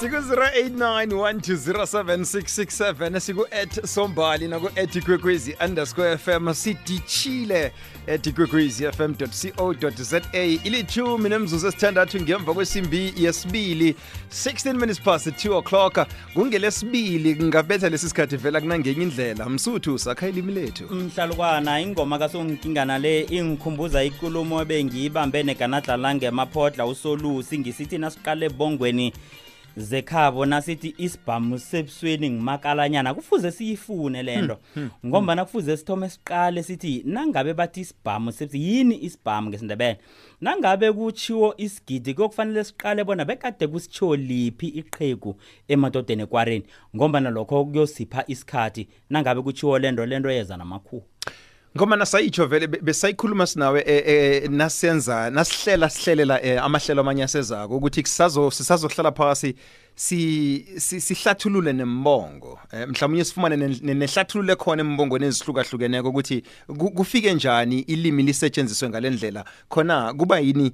siku-089 siku-at sombali naku-at ikwekwezi underscore fm sidishile at ikwekwezi fm co za ilithumi nemzuzu esithandathu ngemva kwesimbi yesibili 16 minutes past 2 o'clock kungelesibili ngingabetha lesi sikhathi vela kunangenye indlela msuthu sakha ilimi lethu mhlalukwana ingoma kasongikingana le ingikhumbuza ikulumo ebengiyibambe neganadlala ngemaphotla usolusi ngisithi nasiqale ebongweni zekhabo nasithi isibhamu sebusweni ngimakalanyana kufuze siyifune lento hmm, hmm, hmm. ngombana kufuze sithome siqale sithi nangabe bathi isibhamu sebusi yini isibhamu ngesindebele Nangabe kutshiwo isigidi kuyokufanele siqale bona bekade kusitshiwo liphi iqhegu emadodeni ekwareni ngombana lokho kuyosipha isikhathi nangabe kutshiwo lento lento yeza namakhuwa. Ngoma nasayitsho vele besayikhuluma sinawe eh, eh, nasenza nasihlela sihlelela eh, amahlelo amanye asezako ukuthi kusazo sisazohlala phasi si si- sihlathulule nembongo eh, mhlawumnye sifumane nen- nen- nehlathululo ekhona embongweni ezihlukahlukeneko ukuthi ku- kufike njani ilimi lisetshenziswe ngalendlela khona kuba yini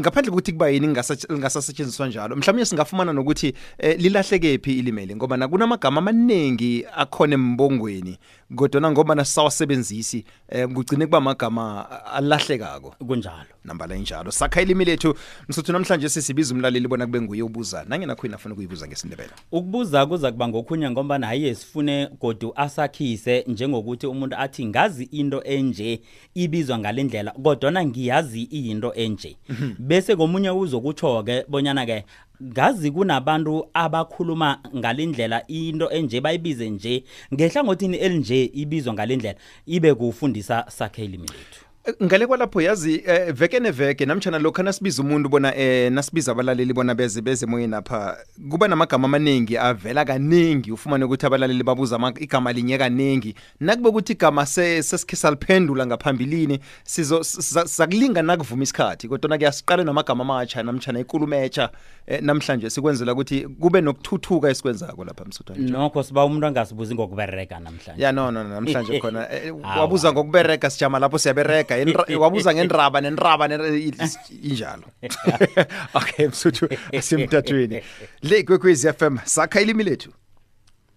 ngaphandle kokuthi kuba yini lingasa- lingasasetshenziswa njalo mhlawumnye singafumana nokuthi eh, lilahlekephi ilimeli ngoba nakunamagama amaningi akhona embongweni kodwa nangobana sisawasebenzisi eh, kugcine kuba amagama alahlekako kunjalo nambala enjalo sakha ilimi lethu msuthu namhlanje sisibiza umlaleli bona kube nguye ubuza nangena khuyini afuna ukuyibuza ngesindebele ukubuza kuza kuba ngokhunya ngombana hayi sifune godu asakhise njengokuthi umuntu athi ngazi into enje ibizwa ngale ndlela kodwana ngiyazi iyinto enje mhm. bese komunye uzokutsho-ke bonyana-ke ngazi kunabantu abakhuluma ngalendlela into enje bayibize nje ngehlangothini elinje ibizwa ngalendlela ibe kufundisa sakhe ilimi lethu ngale kwalapho yazi eh, veke neveke namtshana lokhu nasibiza umuntu bona eh, nasibiza abalaleli bona beze beze emoyeni apha kuba namagama amaningi avela kaningi ufumane ukuthi abalaleli babuza igama linye kaningi nakube ukuthi igama sesikhe saliphendula ngaphambilini sizakulinga nakuvuma isikhathi kodwa nake asiqale namagama amatsha namtshana ikulumetshha eh, namhlanje sikwenzela ukuthi kube nokuthuthuka esikwenzako lapha msutwana Joe. nokho siba umuntu angasibuzi ngokubereka namhlanje ya no no no, namhlanje khona eh, Awa. wabuza ngokubereka sijama lapho siyabereka Inra- wabuza ngendraba nendraba ner- i- i- injalo okay msuthu asimtatweni le kwekwezi fm sakha ilimi lethu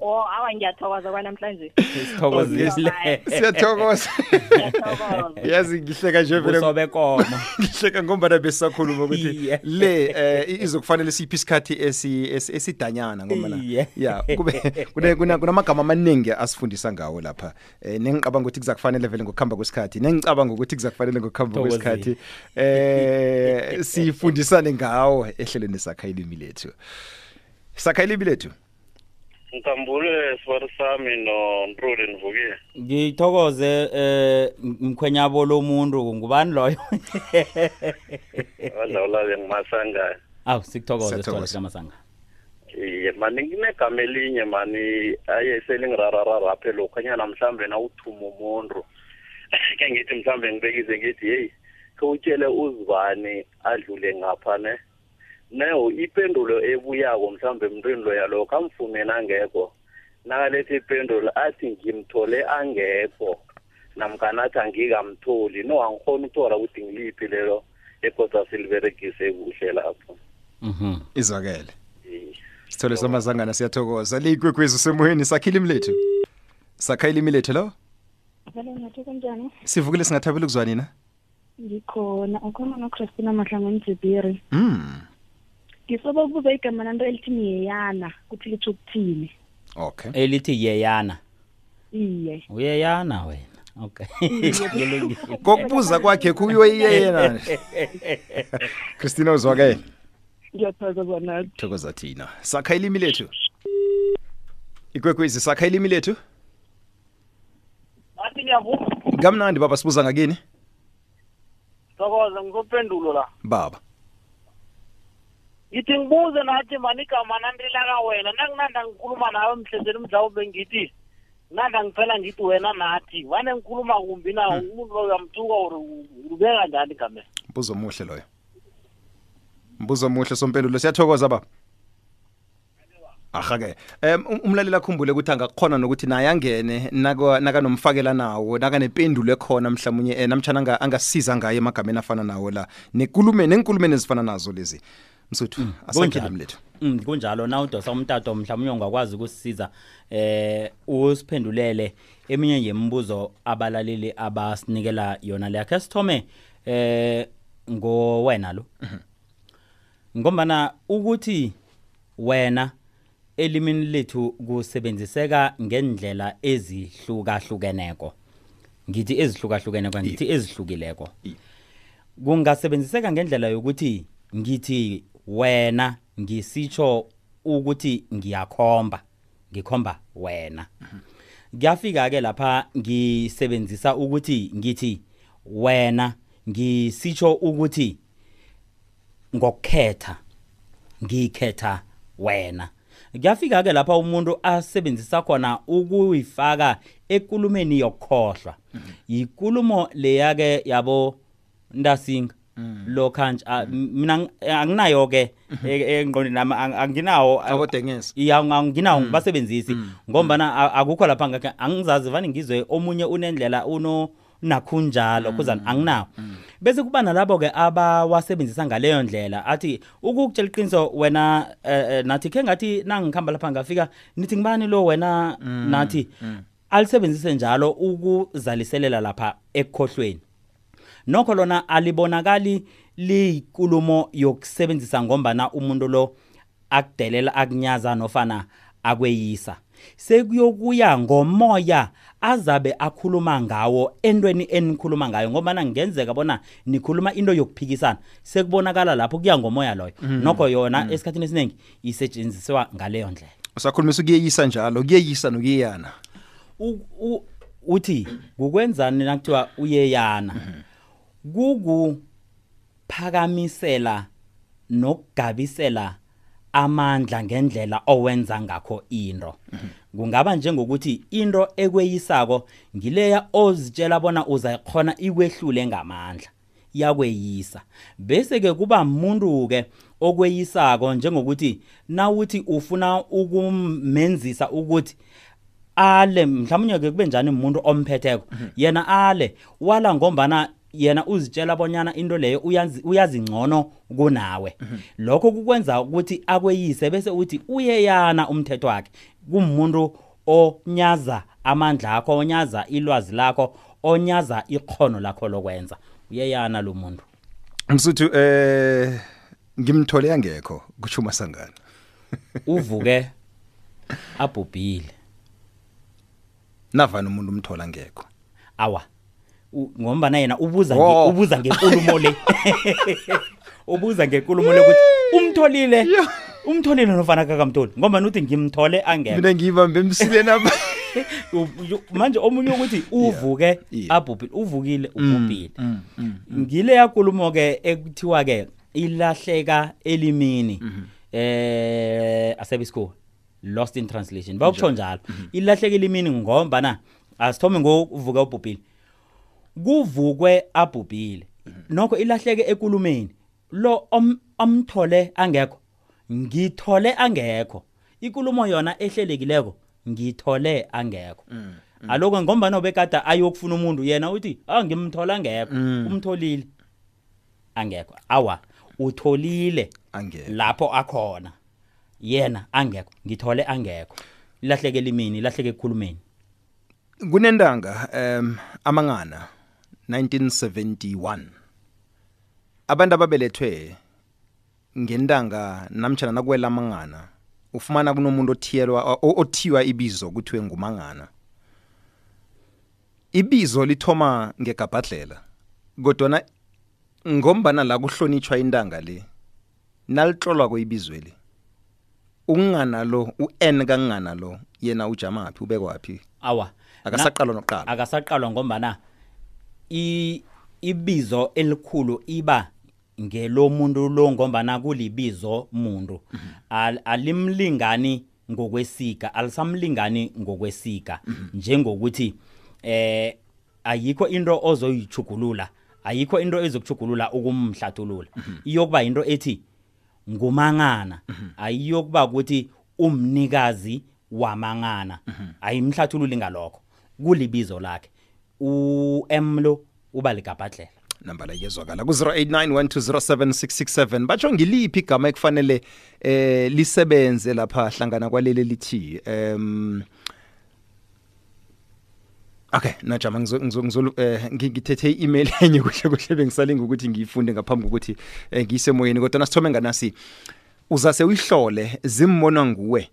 Oh, awa ngiyathokoza kwanamhlanje. Sithokozile. Siyathokoza. Yazi ngihleka nje vele. Usobe koma. Ngihleka ngombana besisakhuluma ukuthi le eh izokufanele siphi isikhathi esi esidanyana ngombana. Yeah, kube kune kuna kunamagama amaningi asifundisa ngawo lapha. Eh nengicabanga ukuthi kuzakufanele vele ngokuhamba kwesikhathi. Nengicabanga ukuthi kuzakufanele ngokuhamba kwesikhathi. Eh sifundisane ngawo ehlelweni sakha ilimi lethu. Sakha ilimi lethu. ngitambule sibari sami no ntruli nivukile ngithokoze eh mkhwenyabo lomuntu ngubani loyo wadlawulabe ngumasangane awu sikuthokoze Siyathokoza. sithole sikamasanga iye mani nginegama elinye mani aye selingirarararaphe lokhanyana mhlawumbe nawuthuma umuntu ke ngithi mhlawumbe ngibekize ngithi yeyi khewutshele uzibani adlule ngapha ne nayo ipendulo ebuyako mhlawumbe emntwini loya lokho amfumeni angekho nakalethi ipendulo athi ngimthole angekho namkana athi angikamtholi no angikhona ukuthola ukuthi ngiliphi lelo egoda siliberegise kuhle lapho mhm. izwakele sithole samazangana siyathokoza liyikwekwezi usemoyeni sakhile imilethu sakhayile imilethu lo sivukile singathabela ukuzwa nina ngikhona ukhona nochristina mahlango emjibiri mm. ngisoba ukubuza igama nanto elithi miyeyana ukuthi litsho ukuthini okay elithi yeyana iye uyeyana wena okay kokubuza kwakhe kuyoyeyena christina uzwakele ngiyathokoza bona thokoza thina sakha ilimi lethu ikwekwezi sakha ilimi lethu athi niyavuma kamnandi baba sibuza ngakini thokoza ngizopendulo la baba ngithi ngibuze nathi manigama nanilaka wena nanginanda ngikhuluma nawe mhlezeni mhlawumbe ngithi nanda ngiphela ngithi wena nathi vane ngikhuluma kumbi na hmm. umuntu loyo uyamthuka or ubeka njani igama mbuzo omuhle loyo mbuzo omuhle sompendulo siyathokoza baba arhake um umlaleli akhumbule ukuthi angakhona nokuthi naye angene nakanomfakela nawo nakanependulo ekhona mhlawumunye um eh, namtshana angasiza ngayo emagameni afana nawo la nekulumeni enkulumeni ezifana nazo lezi msuthu mm, asakhele mlethu mm, kunjalo na udosa umtato mhlawumnye ungakwazi ukusisiza eh usiphendulele eminye yemibuzo abalaleli abasinikela yona le yakhe sithome eh ngowena lo mhm. ngombana ukuthi wena elimini lethu kusebenziseka ngendlela ezihlukahlukeneko ngithi ezihlukahlukeneko ngithi ezihlukileko kungasebenziseka ngendlela yokuthi ngithi wena ngisitsho ukuthi ngiyakhomba ngikhomba wena kuyafika ke lapha ngisebenzisa ukuthi ngithi wena ngisitsho ukuthi ngokukhetha ngikhetha wena kuyafika ke lapha umuntu asebenzisa khona ukuyifaka ekulumeni yokukhohlwa yikulumo leya ke yabo ndasinga mm. lo kanje ah, mm. mina anginayo ke mm-hmm. e, e, engqondweni nami anginawo abodengeza iya nginawo mm. basebenzisi ngombana akukho lapha ngakhe angizazi vani ngizwe omunye unendlela uno nakhunjalo mm. khuzani anginawo mm. bese kuba nalabo ke abawasebenzisa ngaleyo ndlela athi ukukutshela iqiniso wena eh, eh, nathi ke ngathi nangikhamba lapha ngafika nithi ngibani lo wena mm. nathi alisebenzise njalo ukuzaliselela lapha ekukhohlweni nokho lona alibonakali liyikulumo yokusebenzisa ngombana umuntu lo akudelela akunyaza nofana akweyisa sekuyokuya ngomoya azabe akhuluma ngawo entweni enikhuluma ngayo ngobana ngenzeka bona nikhuluma into yokuphikisana sekubonakala lapho kuya ngomoya loyo mm. nokho yona mm. esikhathini esiningi isetshenziswa ngaleyo ndlela usakhulumisa ukuyeyisa njalo kuyeyisa nokuyeyana uthi kukwenzani nakuthiwa uyeyana mm-hmm. kuku Phakamisela nokugabisela amandla ngendlela owenza ngakho into kungaba njengokuthi into ekweyisako ngileya ozitshela bona uzayikhona ikwehlule ngamandla yakweyisa bese ke kuba umuntu ke okweyisako njengokuthi nawuthi ufuna ukumenzisa ukuthi ale mhlawumnye ke kube njani umuntu omphetheko yena ale wala ngombana yena uzitshela bonyana into leyo uyazi uyazi ngcono kunawe mhm. lokho kukwenza ukuthi akweyise bese uthi uyeyana umthetho wakhe kumuntu onyaza amandla akho onyaza ilwazi lakho onyaza ikhono lakho lokwenza uyeyana lo muntu msuthu eh ngimthole yangekho kusho umasangana uvuke abhubhile navana umuntu umthola ngekho awa ngombana yena ubuza nge, oh. ubuza ngenkulumo le ubuza ngenkulumo le ukuthi umtholile umtholile nofana kakamtoli ngombana uthi ngimthole angekho mina ngiyibambe emsileni apha manje omunye ukuthi uvuke abhubhile uvukile mm, ubhubhile mm, mm, ngile yakulumo ke ekuthiwa ke ilahleka elimini mm-hmm. eh asebe school lost in translation bakutsho njalo mhm. ilahlekile imini ngomba na asithome ngokuvuka ubhubhile kuvukwe abhubhile mhm. nokho ilahleke ekulumeni lo omthole angekho ngithole angekho ikulumo yona ehlelekileko ngithole angekho mm, mm. aloko ngombana obekade ayokufuna umuntu yena uthi a ah, ngimthola ngekho mm. umtholile angekho awa utholile angekho lapho akhona yena angekho ngithole angekho ilahleke limini ilahleke ekukhulumeni kunentanga um amangana 1971 abantu ababelethwe ngentanga namtshana nakuwela amangana ufumana kunomuntu othiyelwa othiywa ibizo kuthiwe ngumangana Ibizo lithoma ngegabhadlela kodwana ngombana la kuhlonitshwa intanga le nalitlolwa kweyibizweli ukungana lo u-n kangana lo yena ujamaphi ubekwaphi awa akasaqalwa nokuqala akasaqalwa ngombana ibizo elikhulu iba ngelomuntu lo ngombana kulibizo muntu mhm. alimlingani ngokwesika alisamlingani ngokwesika njengokuthi eh ayikho into ozoyichugulula ayikho into ezokuchugulula ukumhlathulula iyokuba into ethi ngumangana ayiyokuba ukuthi umnikazi wamangana ayimhlathululi ngalokho kulibizo lakhe uMlo uba ligabhadlela namba la iyezwakala ku-089 batsho ngiliphi igama ekufanele eh lisebenze lapha hlangana kwaleli lithi um okay najama eh, ngithethe i-email enye kuhle kuhle bengisalinga ukuthi ngiyifunde ngaphambi kokuthi eh, ngiyisemoyeni kodwa nasithome nganasi uzase uyihlole zimbonwa nguwe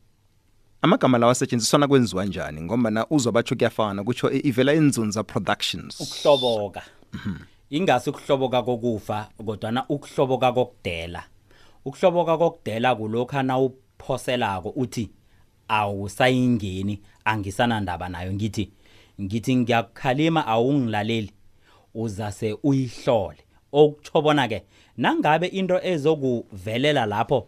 amagama lawa asetshenziswana kwenziwa njani ngombana uzwa batsho kuyafana kutsho ivela inzunza productions ukuhloboka mhm. ingasi ukuhloboka kokufa kodwana ukuhloboka kokudela ukuhloboka kokudela kulokha nawuphoselako uthi awusayingeni angisanandaba nayo ngithi ngithi ngiyakukhalima awungilaleli uzase uyihlole okutsho bona-ke nangabe into ezokuvelela lapho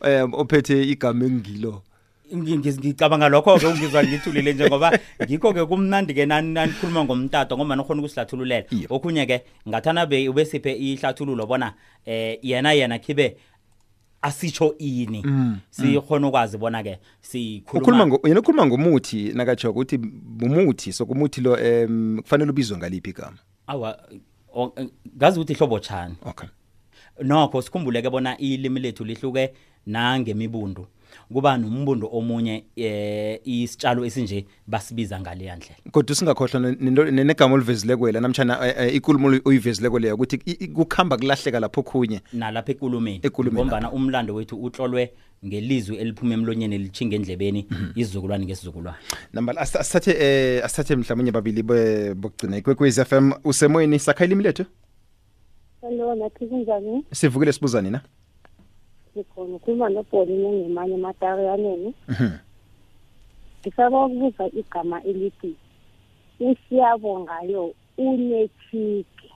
um ophethe igama engilo ngicabanga lokho-ke ungizwa ngithulile njengoba ngikho-ke kumnandi-ke nanikhuluma ngomtato ngoba nikhona ukusihlathululela okhunye-ke ngathana ubesiphe ihlathululo bona um yena yena khibe asitsho ini mm, mm. sikhona ukwazi bona ke sikhuluma yena ukhuluma ngomuthi nakatsho ukuthi umuthi so kumuthi lo um kufanele ubizwe ngaliphi igama awa o- eh, ngazi ukuthi ihlobo tshani okay nokho sikhumbuleke bona ilimi lethu lihluke nangemibundu kuba nombundu omunye eh isitshalo esinje basibiza ngaleya ndlela kodwa singakhohlwa ne- nento- ne- negama olivezilekwela namtshana eh, eh, ikulumo oli- oyivezileko leyo ukuthi i- i- kukhamba kulahleka lapho khunye nalapha ekulumeni Ekulumeni ngombana umlando wethu utlolwe ngelizwi eliphuma emlonyeni lithinga endlebeni mhm. isizukulwane ngesizukulwane nambala asithathe eh asithathe mhlawumnye babili bokugcina ikwekwez f m usemoyeni sakha ilimi lethu hello nathi kunjani sivukile sibuzani na ngikhona ukhuluma nobholi nengemanye ematariyaneni mhm. ngisaba ukubuza igama elithi usiyabongayo unethiki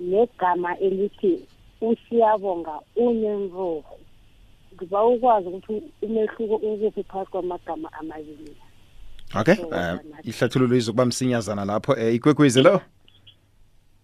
negama elithi usiyabonga unemvuvu ngiba ukwazi ukuthi umehluko ukuphi phakathi kwamagama amabili okay um ihlathululo izokuba msinyazana lapho um ikwekwezi lo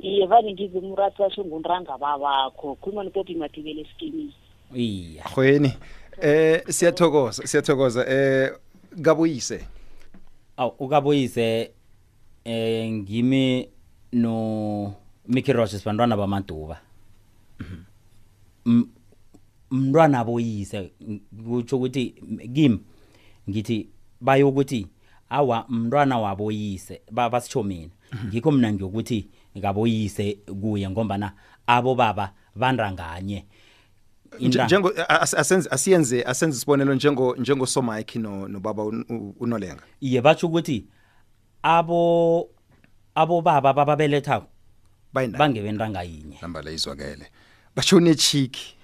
iye vane ngize umratha asho ngunranga babakho khuluma nopopi matibele esikimini iya rhweni eh siyathokoza siyathokoza eh kabuyise aw ukaboyise eh ngimi no Mickey Roche sibantwana bamaduba M- mntwana boyise ng- kutsho ukuthi m- kim ngithi bayokuthi awa mntwana waboyise ba- basitsho mina ngikho mina ngiyokuthi ngaboyise kuye ngombana abobaba bandanganye Inda- njengo a- as- asenze asiyenze asenze isibonelo njengo njengo Somike no nobaba un- u- uNolenga iye batsho ukuthi abo abobaba bababelethako bayinda bangebentanga yinye namba leyizwakele basho unechiki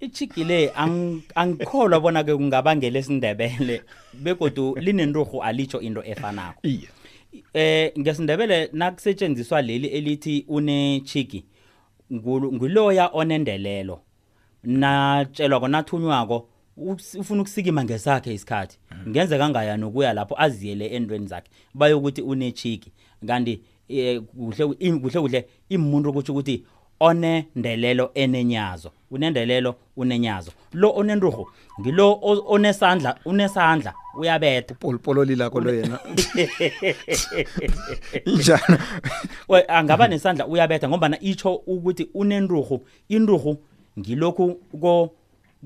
ichigi le ang- angikholwa bona ke kungabangela esindebele begodu linenturhu alitsho into efanako iye eh ngesindebele nakusetshenziswa leli elithi unechigi ngulu- nguloya onendelelo natshelwa konathunywa-ko uks- ufuna ukusikima ngesakhe isikhathi ngenzeka ngaya nokuya lapho aziyele entweni zakhe bayokuthi unechigi kanti eh, kuhle kuhle kuhle imuntu ukuthi ukuthi onendelelo enenyazo unendelelo unenyazo lo onenturhu ngilo onesandla unesandla uyabetha polipololi lakho lo yena njalo angaba nesandla uyabetha ngombana itsho ukuthi unenturhu inturhu ngilokhu ko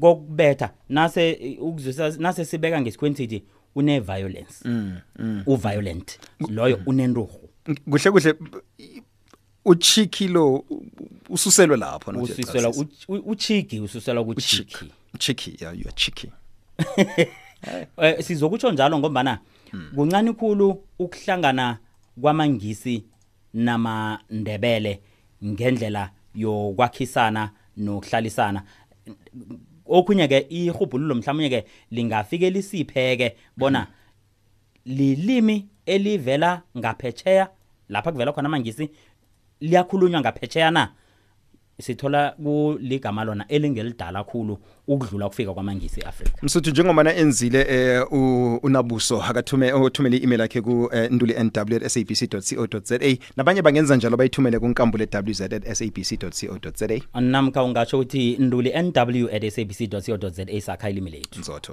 kokubetha nase ukuzwisisa nase sibeka ngesikhweni sithi une violence mm, mm. u violent loyo unenturhu kuhle kuhle uchiki lo ususelwe lapho no ususelwa uchiki ususelwa kuchiki chiki yeah you are chiki eh, sizokutsho njalo ngombana hmm. kuncane khulu ukuhlangana kwamangisi namaNdebele ngendlela yokwakhisana nokuhlalisana okhunye ke ihubhululo mhlawumnye ke lingafike lisipheke bona lilimi elivela ngaphetsheya lapha kuvela khona amangisi liyakhulunywa ngaphetsheya na sithola kuligama lona elingelidala khulu ukudlula ukufika kwamangisi e-afrika msuthu njengomana enzile eh, unabuso akathume othumele i-email yakhe ku eh, nduli nw at sabc co za nabanye bangenza njalo bayithumele kunkambule wz at sabc co za namkha ungatsho ukuthi nduli nw at sabc co za sakha ilimi lethu nzotho